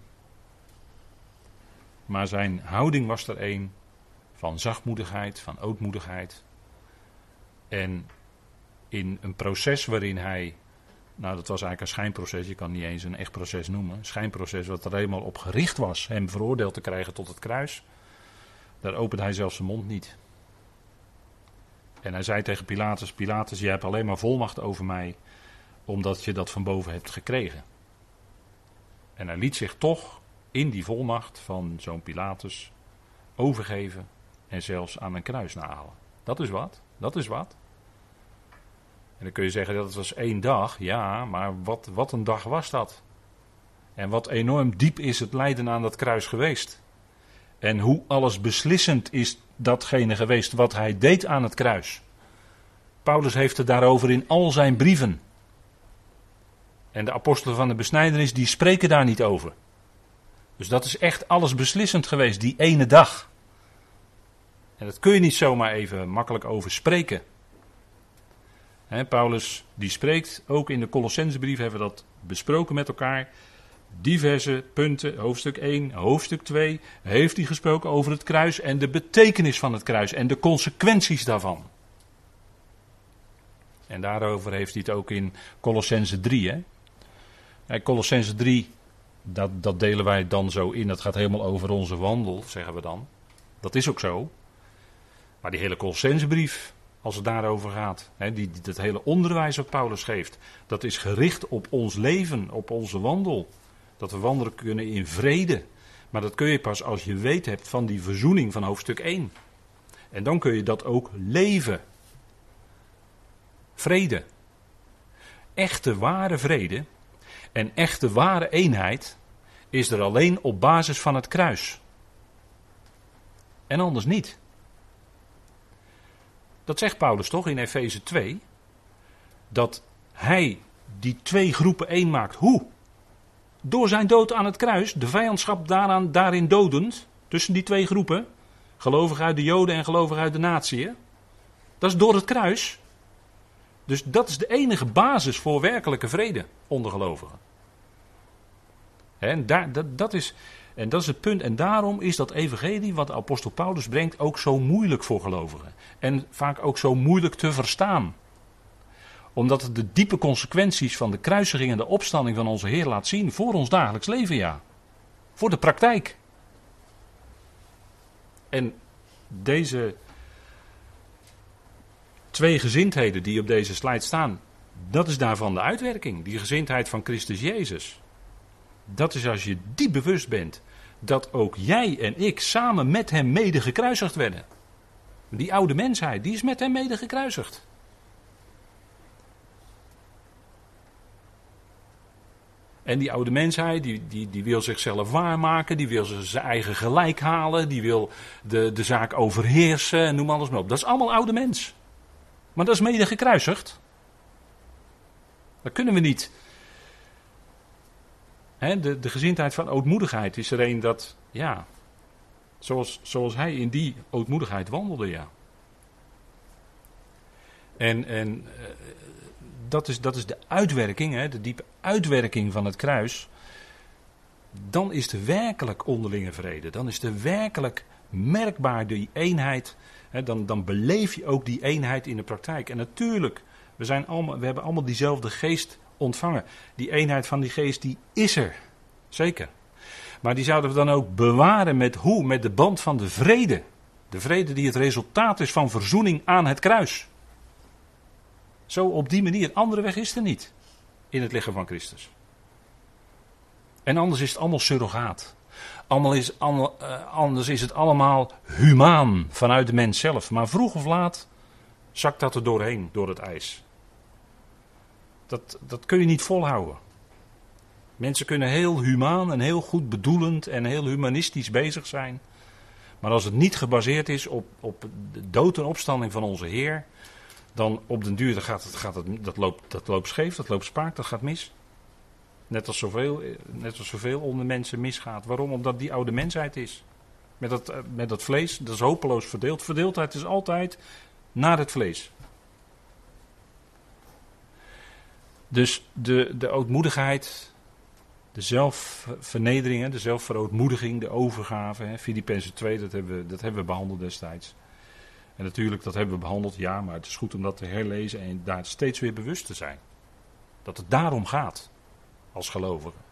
Maar zijn houding was er een van zachtmoedigheid, van ootmoedigheid. En in een proces waarin hij nou, dat was eigenlijk een schijnproces. Je kan niet eens een echt proces noemen. Een schijnproces wat er helemaal op gericht was hem veroordeeld te krijgen tot het kruis. Daar opende hij zelfs zijn mond niet. En hij zei tegen Pilatus: Pilatus, je hebt alleen maar volmacht over mij, omdat je dat van boven hebt gekregen. En hij liet zich toch in die volmacht van zo'n Pilatus overgeven en zelfs aan een kruis nahalen. Dat is wat, dat is wat. Dan kun je zeggen dat het was één dag, ja, maar wat, wat een dag was dat. En wat enorm diep is het lijden aan dat kruis geweest. En hoe alles beslissend is datgene geweest wat hij deed aan het kruis. Paulus heeft het daarover in al zijn brieven. En de apostelen van de besnijdenis die spreken daar niet over. Dus dat is echt alles beslissend geweest, die ene dag. En dat kun je niet zomaar even makkelijk over spreken. Paulus die spreekt, ook in de Colossensebrief hebben we dat besproken met elkaar. Diverse punten, hoofdstuk 1, hoofdstuk 2, heeft hij gesproken over het kruis en de betekenis van het kruis en de consequenties daarvan. En daarover heeft hij het ook in Colossense 3. Hè? Colossense 3, dat, dat delen wij dan zo in. Dat gaat helemaal over onze wandel, zeggen we dan. Dat is ook zo. Maar die hele Colossensebrief, als het daarover gaat, hè, die, dat hele onderwijs wat Paulus geeft, dat is gericht op ons leven, op onze wandel. Dat we wandelen kunnen in vrede. Maar dat kun je pas als je weet hebt van die verzoening van hoofdstuk 1. En dan kun je dat ook leven. Vrede. Echte ware vrede en echte ware eenheid is er alleen op basis van het kruis. En anders niet. Dat zegt Paulus toch in Efeze 2? Dat hij die twee groepen één maakt. Hoe? Door zijn dood aan het kruis, de vijandschap daaraan, daarin dodend, tussen die twee groepen, gelovig uit de Joden en gelovig uit de natie. Dat is door het kruis. Dus dat is de enige basis voor werkelijke vrede onder gelovigen. En, daar, dat, dat is, en dat is het punt. En daarom is dat evangelie wat de apostel Paulus brengt ook zo moeilijk voor gelovigen. En vaak ook zo moeilijk te verstaan. Omdat het de diepe consequenties van de kruisiging en de opstanding van onze Heer laat zien voor ons dagelijks leven, ja. Voor de praktijk. En deze twee gezindheden die op deze slide staan, dat is daarvan de uitwerking. Die gezindheid van Christus Jezus. Dat is als je diep bewust bent dat ook jij en ik samen met hem mede gekruisigd werden. Die oude mensheid, die is met hem mede gekruisigd. En die oude mensheid, die, die, die wil zichzelf waarmaken, die wil zijn eigen gelijk halen, die wil de, de zaak overheersen, noem alles maar op. Dat is allemaal oude mens. Maar dat is mede gekruisigd. Dat kunnen we niet de, de gezindheid van ootmoedigheid is er een dat, ja, zoals, zoals hij in die ootmoedigheid wandelde, ja. En, en eh, dat, is, dat is de uitwerking, hè, de diepe uitwerking van het kruis. Dan is er werkelijk onderlinge vrede. Dan is er werkelijk merkbaar die eenheid. Hè, dan, dan beleef je ook die eenheid in de praktijk. En natuurlijk, we, zijn allemaal, we hebben allemaal diezelfde geest ontvangen. Die eenheid van die geest, die is er. Zeker. Maar die zouden we dan ook bewaren met hoe? Met de band van de vrede. De vrede die het resultaat is van verzoening aan het kruis. Zo op die manier. Andere weg is er niet. In het lichaam van Christus. En anders is het allemaal surrogaat. Allemaal is, eh, anders is het allemaal humaan vanuit de mens zelf. Maar vroeg of laat zakt dat er doorheen, door het ijs. Dat, dat kun je niet volhouden. Mensen kunnen heel humaan en heel goed bedoelend en heel humanistisch bezig zijn. Maar als het niet gebaseerd is op, op de dood en opstanding van onze Heer, dan op den duur gaat het, gaat het, dat, loopt, dat loopt scheef, dat loopt spaak, dat gaat mis. Net als, zoveel, net als zoveel onder mensen misgaat. Waarom? Omdat die oude mensheid is. Met dat, met dat vlees, dat is hopeloos verdeeld. Verdeeldheid is altijd naar het vlees. Dus de, de ootmoedigheid, de zelfvernedering, de zelfverootmoediging, de overgave. Filippenzen 2, dat hebben, we, dat hebben we behandeld destijds. En natuurlijk, dat hebben we behandeld, ja, maar het is goed om dat te herlezen en daar steeds weer bewust te zijn. Dat het daarom gaat, als gelovigen.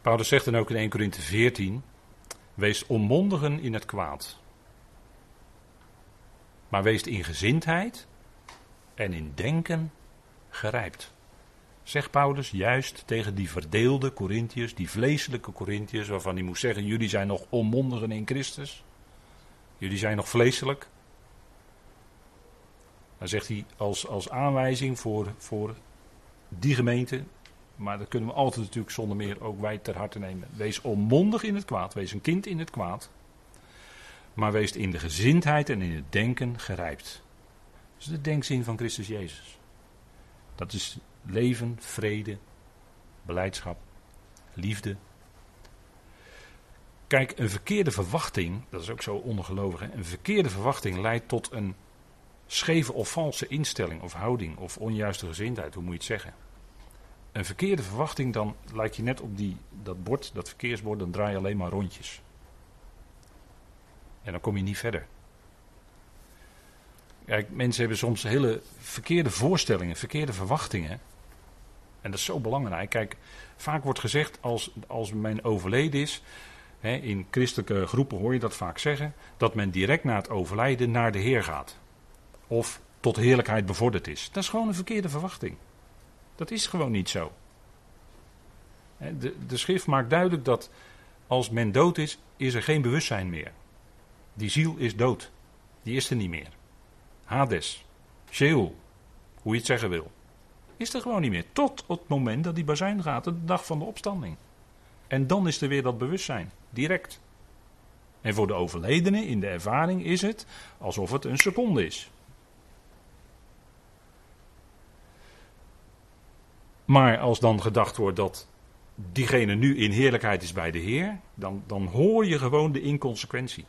Paulus zegt dan ook in 1 Corinthe 14: Wees onmondigen in het kwaad. Maar wees in gezindheid en in denken gerijpt. Zegt Paulus juist tegen die verdeelde Corinthiërs, die vleeselijke Corinthiërs, waarvan hij moest zeggen: Jullie zijn nog onmondigen in Christus. Jullie zijn nog vleeselijk. Dan zegt hij als, als aanwijzing voor, voor die gemeente, maar dat kunnen we altijd natuurlijk zonder meer ook wij ter harte nemen. Wees onmondig in het kwaad, wees een kind in het kwaad. Maar wees in de gezindheid en in het denken gerijpt. Dat is de denkzin van Christus Jezus. Dat is leven, vrede, beleidschap, liefde. Kijk, een verkeerde verwachting, dat is ook zo ongelovig, hè? een verkeerde verwachting leidt tot een scheve of valse instelling of houding of onjuiste gezindheid, hoe moet je het zeggen? Een verkeerde verwachting, dan lijkt je net op die, dat bord, dat verkeersbord, dan draai je alleen maar rondjes. En dan kom je niet verder. Kijk, mensen hebben soms hele verkeerde voorstellingen, verkeerde verwachtingen. En dat is zo belangrijk. Kijk, vaak wordt gezegd als, als men overleden is, hè, in christelijke groepen hoor je dat vaak zeggen, dat men direct na het overlijden naar de Heer gaat. Of tot heerlijkheid bevorderd is. Dat is gewoon een verkeerde verwachting. Dat is gewoon niet zo. De, de schrift maakt duidelijk dat als men dood is, is er geen bewustzijn meer. Die ziel is dood. Die is er niet meer. Hades, Sheol, hoe je het zeggen wil. Is er gewoon niet meer. Tot het moment dat die bazuin gaat, de dag van de opstanding. En dan is er weer dat bewustzijn, direct. En voor de overledene in de ervaring is het alsof het een seconde is. Maar als dan gedacht wordt dat diegene nu in heerlijkheid is bij de Heer, dan, dan hoor je gewoon de inconsequentie.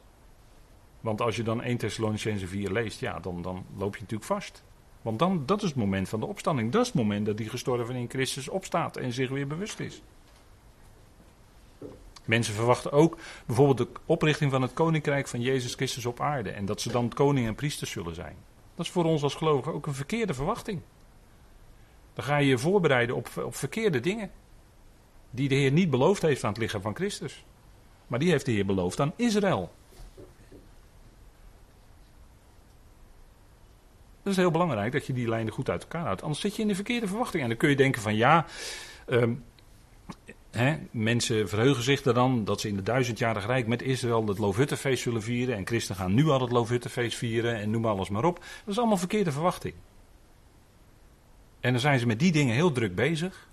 Want als je dan 1 Thessalonicense 4 leest, ja, dan, dan loop je natuurlijk vast. Want dan, dat is het moment van de opstanding. Dat is het moment dat die gestorven in Christus opstaat en zich weer bewust is. Mensen verwachten ook bijvoorbeeld de oprichting van het koninkrijk van Jezus Christus op aarde. En dat ze dan koning en priester zullen zijn. Dat is voor ons als gelovigen ook een verkeerde verwachting. Dan ga je je voorbereiden op, op verkeerde dingen. Die de Heer niet beloofd heeft aan het lichaam van Christus. Maar die heeft de Heer beloofd aan Israël. Dat is heel belangrijk dat je die lijnen goed uit elkaar houdt. Anders zit je in de verkeerde verwachting. En dan kun je denken van ja, um, hè, mensen verheugen zich er dan dat ze in de duizendjarig rijk met Israël het Loofhuttenfeest zullen vieren. En christen gaan nu al het Loofhuttenfeest vieren en noem alles maar op. Dat is allemaal verkeerde verwachting. En dan zijn ze met die dingen heel druk bezig.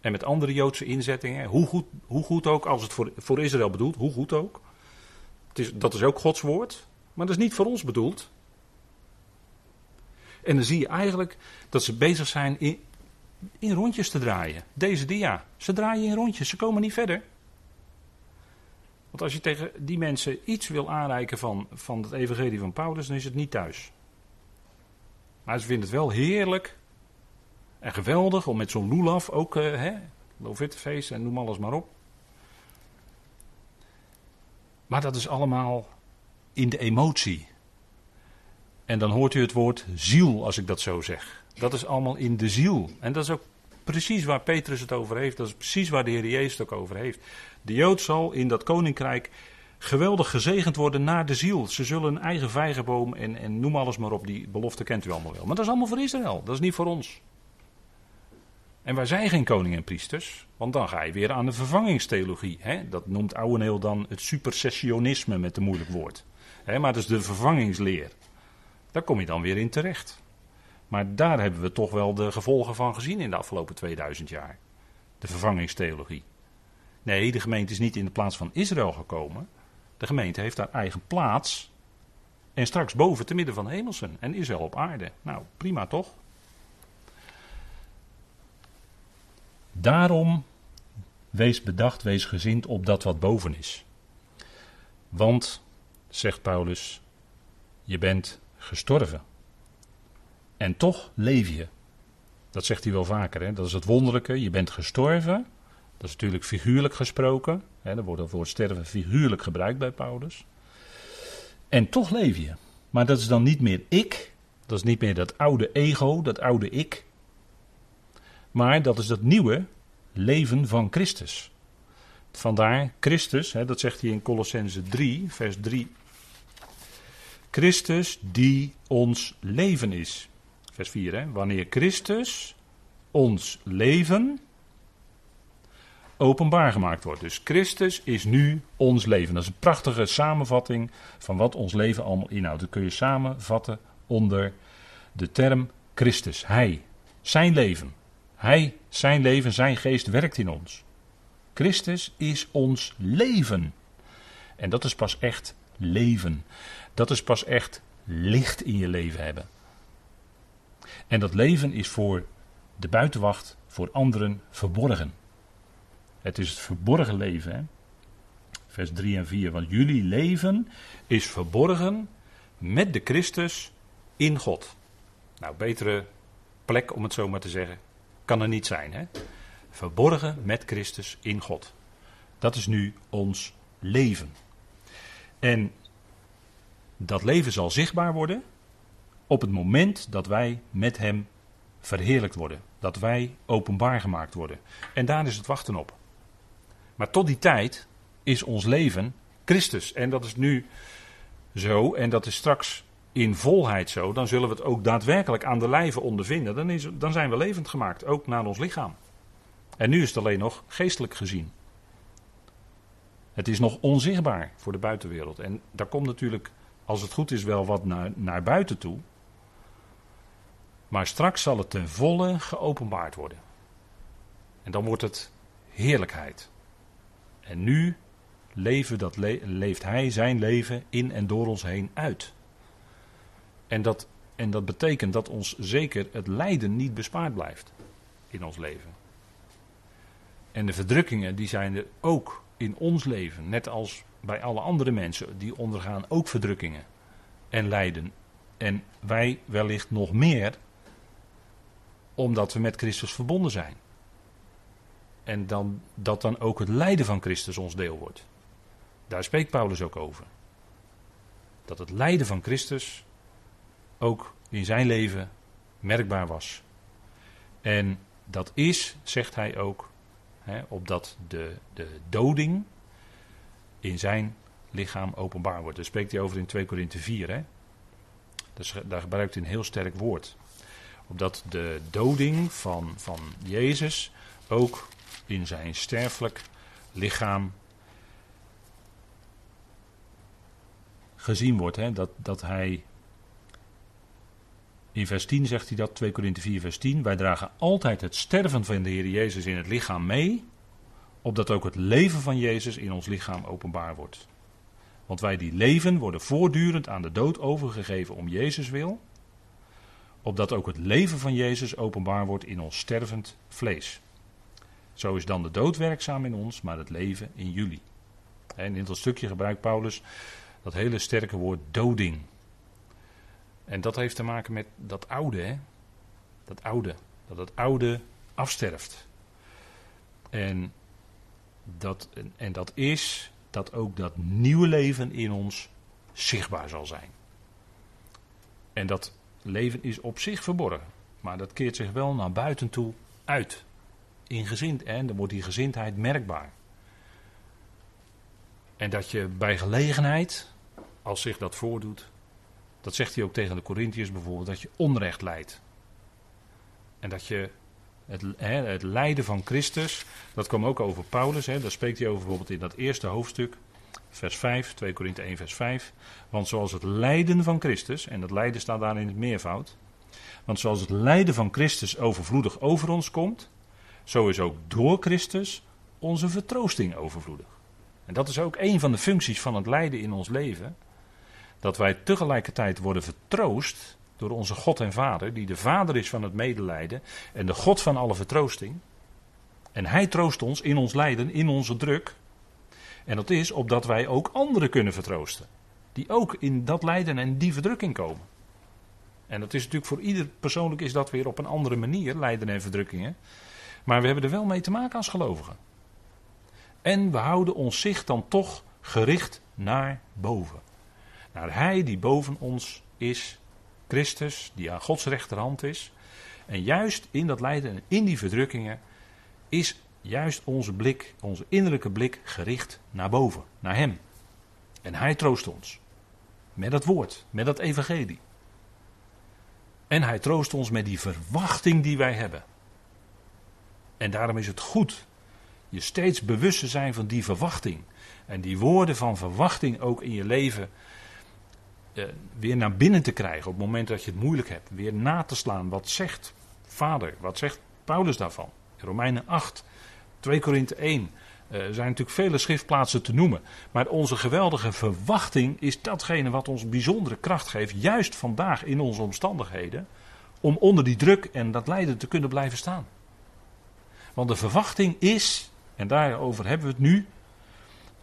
En met andere Joodse inzettingen. Hoe goed, hoe goed ook, als het voor, voor Israël bedoeld, hoe goed ook. Het is, dat is ook Gods woord. Maar dat is niet voor ons bedoeld. En dan zie je eigenlijk dat ze bezig zijn in, in rondjes te draaien. Deze dia. Ze draaien in rondjes, ze komen niet verder. Want als je tegen die mensen iets wil aanreiken van, van het evangelie van Paulus, dan is het niet thuis. Maar ze vinden het wel heerlijk en geweldig om met zo'n loelaf ook, uh, en noem alles maar op. Maar dat is allemaal in de emotie. En dan hoort u het woord ziel, als ik dat zo zeg. Dat is allemaal in de ziel. En dat is ook precies waar Petrus het over heeft. Dat is precies waar de Heer Jezus het ook over heeft. De Jood zal in dat koninkrijk geweldig gezegend worden naar de ziel. Ze zullen een eigen vijgenboom en, en noem alles maar op. Die belofte kent u allemaal wel. Maar dat is allemaal voor Israël. Dat is niet voor ons. En wij zijn geen koning en priesters, want dan ga je weer aan de vervangingstheologie. Hè? Dat noemt Ouweneel dan het supersessionisme met een moeilijk woord. Hè? Maar dat is de vervangingsleer. Daar kom je dan weer in terecht. Maar daar hebben we toch wel de gevolgen van gezien in de afgelopen 2000 jaar. De vervangingstheologie. Nee, de gemeente is niet in de plaats van Israël gekomen. De gemeente heeft haar eigen plaats. En straks boven te midden van hemelsen. En Israël op aarde. Nou, prima toch? Daarom wees bedacht, wees gezind op dat wat boven is. Want, zegt Paulus, je bent gestorven. En toch leef je. Dat zegt hij wel vaker. Hè? Dat is het wonderlijke. Je bent gestorven. Dat is natuurlijk figuurlijk gesproken. Hè? Er wordt het woord sterven figuurlijk gebruikt bij Paulus. En toch leef je. Maar dat is dan niet meer ik. Dat is niet meer dat oude ego, dat oude ik. Maar dat is dat nieuwe leven van Christus. Vandaar Christus, hè, dat zegt hij in Colossense 3, vers 3 Christus die ons leven is. Vers 4, hè? Wanneer Christus ons leven openbaar gemaakt wordt. Dus Christus is nu ons leven. Dat is een prachtige samenvatting van wat ons leven allemaal inhoudt. Dat kun je samenvatten onder de term Christus. Hij, zijn leven. Hij, zijn leven, zijn geest werkt in ons. Christus is ons leven. En dat is pas echt leven. Dat is pas echt licht in je leven hebben. En dat leven is voor de buitenwacht, voor anderen verborgen. Het is het verborgen leven. Hè? Vers 3 en 4. Want jullie leven is verborgen met de Christus in God. Nou, betere plek om het zo maar te zeggen, kan er niet zijn. Hè? Verborgen met Christus in God. Dat is nu ons leven. En dat leven zal zichtbaar worden op het moment dat wij met Hem verheerlijkt worden. Dat wij openbaar gemaakt worden. En daar is het wachten op. Maar tot die tijd is ons leven Christus. En dat is nu zo en dat is straks in volheid zo. Dan zullen we het ook daadwerkelijk aan de lijve ondervinden. Dan, is, dan zijn we levend gemaakt, ook naar ons lichaam. En nu is het alleen nog geestelijk gezien. Het is nog onzichtbaar voor de buitenwereld. En daar komt natuurlijk, als het goed is, wel wat naar, naar buiten toe. Maar straks zal het ten volle geopenbaard worden. En dan wordt het heerlijkheid. En nu leven dat leeft Hij zijn leven in en door ons heen uit. En dat, en dat betekent dat ons zeker het lijden niet bespaard blijft in ons leven. En de verdrukkingen die zijn er ook in ons leven, net als bij alle andere mensen, die ondergaan ook verdrukkingen en lijden. En wij wellicht nog meer, omdat we met Christus verbonden zijn. En dan, dat dan ook het lijden van Christus ons deel wordt. Daar spreekt Paulus ook over. Dat het lijden van Christus ook in zijn leven merkbaar was. En dat is, zegt hij ook, hè, opdat de, de doding in zijn lichaam openbaar wordt. Daar spreekt hij over in 2 Korinthe 4. Hè. Dus daar gebruikt hij een heel sterk woord. Opdat de doding van, van Jezus ook in zijn sterfelijk lichaam gezien wordt. Hè? Dat, dat hij. In vers 10 zegt hij dat, 2 Korinthe 4, vers 10. Wij dragen altijd het sterven van de Heer Jezus in het lichaam mee. Opdat ook het leven van Jezus in ons lichaam openbaar wordt. Want wij die leven worden voortdurend aan de dood overgegeven om Jezus wil. Opdat ook het leven van Jezus openbaar wordt in ons stervend vlees. Zo is dan de dood werkzaam in ons, maar het leven in jullie. En in dat stukje gebruikt Paulus dat hele sterke woord doding. En dat heeft te maken met dat oude, hè? Dat oude. Dat het oude afsterft. En dat, en dat is dat ook dat nieuwe leven in ons zichtbaar zal zijn. En dat leven is op zich verborgen, maar dat keert zich wel naar buiten toe uit in gezind, en dan wordt die gezindheid merkbaar. En dat je bij gelegenheid, als zich dat voordoet, dat zegt hij ook tegen de Corinthiërs bijvoorbeeld, dat je onrecht leidt. En dat je het, het lijden van Christus, dat kwam ook over Paulus, hè, daar spreekt hij over bijvoorbeeld in dat eerste hoofdstuk, vers 5, 2 Korinthe 1, vers 5. Want zoals het lijden van Christus, en dat lijden staat daar in het meervoud, want zoals het lijden van Christus overvloedig over ons komt, zo is ook door Christus onze vertroosting overvloedig. En dat is ook een van de functies van het lijden in ons leven. Dat wij tegelijkertijd worden vertroost door onze God en Vader, die de Vader is van het medelijden en de God van alle vertroosting. En Hij troost ons in ons lijden, in onze druk. En dat is opdat wij ook anderen kunnen vertroosten. Die ook in dat lijden en die verdrukking komen. En dat is natuurlijk voor ieder persoonlijk is dat weer op een andere manier, lijden en verdrukkingen. Maar we hebben er wel mee te maken als gelovigen. En we houden ons zicht dan toch gericht naar boven. Naar Hij die boven ons is, Christus, die aan Gods rechterhand is. En juist in dat lijden en in die verdrukkingen is juist onze blik, onze innerlijke blik gericht naar boven, naar Hem. En Hij troost ons. Met dat woord, met dat evangelie. En Hij troost ons met die verwachting die wij hebben. En daarom is het goed je steeds bewust te zijn van die verwachting. En die woorden van verwachting ook in je leven eh, weer naar binnen te krijgen op het moment dat je het moeilijk hebt. Weer na te slaan. Wat zegt Vader? Wat zegt Paulus daarvan? Romeinen 8, 2 Korinthe 1. Eh, er zijn natuurlijk vele schriftplaatsen te noemen. Maar onze geweldige verwachting is datgene wat ons bijzondere kracht geeft. Juist vandaag in onze omstandigheden. Om onder die druk en dat lijden te kunnen blijven staan. Want de verwachting is, en daarover hebben we het nu.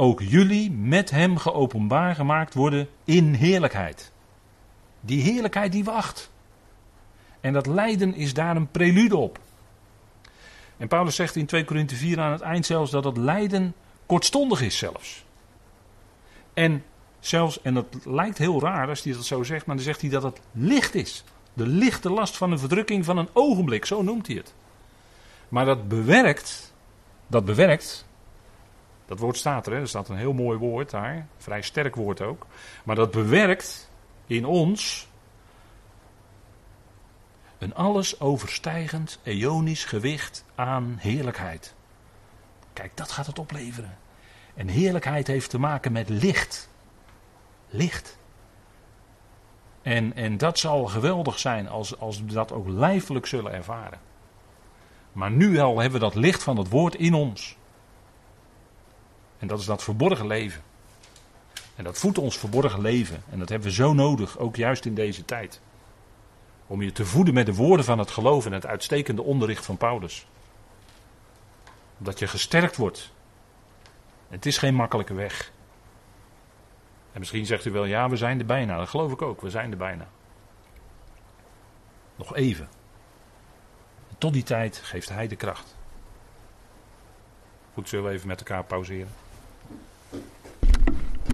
Ook jullie met hem geopenbaar gemaakt worden in heerlijkheid. Die heerlijkheid die wacht. En dat lijden is daar een prelude op. En Paulus zegt in 2 Korinthe 4 aan het eind zelfs dat het lijden kortstondig is zelfs. En zelfs, en dat lijkt heel raar als hij dat zo zegt, maar dan zegt hij dat het licht is. De lichte last van een verdrukking van een ogenblik, zo noemt hij het. Maar dat bewerkt, dat bewerkt, dat woord staat er, hè, er staat een heel mooi woord daar, vrij sterk woord ook. Maar dat bewerkt in ons een alles overstijgend eonisch gewicht aan heerlijkheid. Kijk, dat gaat het opleveren. En heerlijkheid heeft te maken met licht. Licht. En, en dat zal geweldig zijn als, als we dat ook lijfelijk zullen ervaren. Maar nu al hebben we dat licht van het woord in ons. En dat is dat verborgen leven. En dat voedt ons verborgen leven. En dat hebben we zo nodig, ook juist in deze tijd. Om je te voeden met de woorden van het geloof en het uitstekende onderricht van Paulus. Omdat je gesterkt wordt. Het is geen makkelijke weg. En misschien zegt u wel, ja, we zijn er bijna. Dat geloof ik ook, we zijn er bijna. Nog even. tot die tijd geeft hij de kracht. Goed, zullen we even met elkaar pauzeren?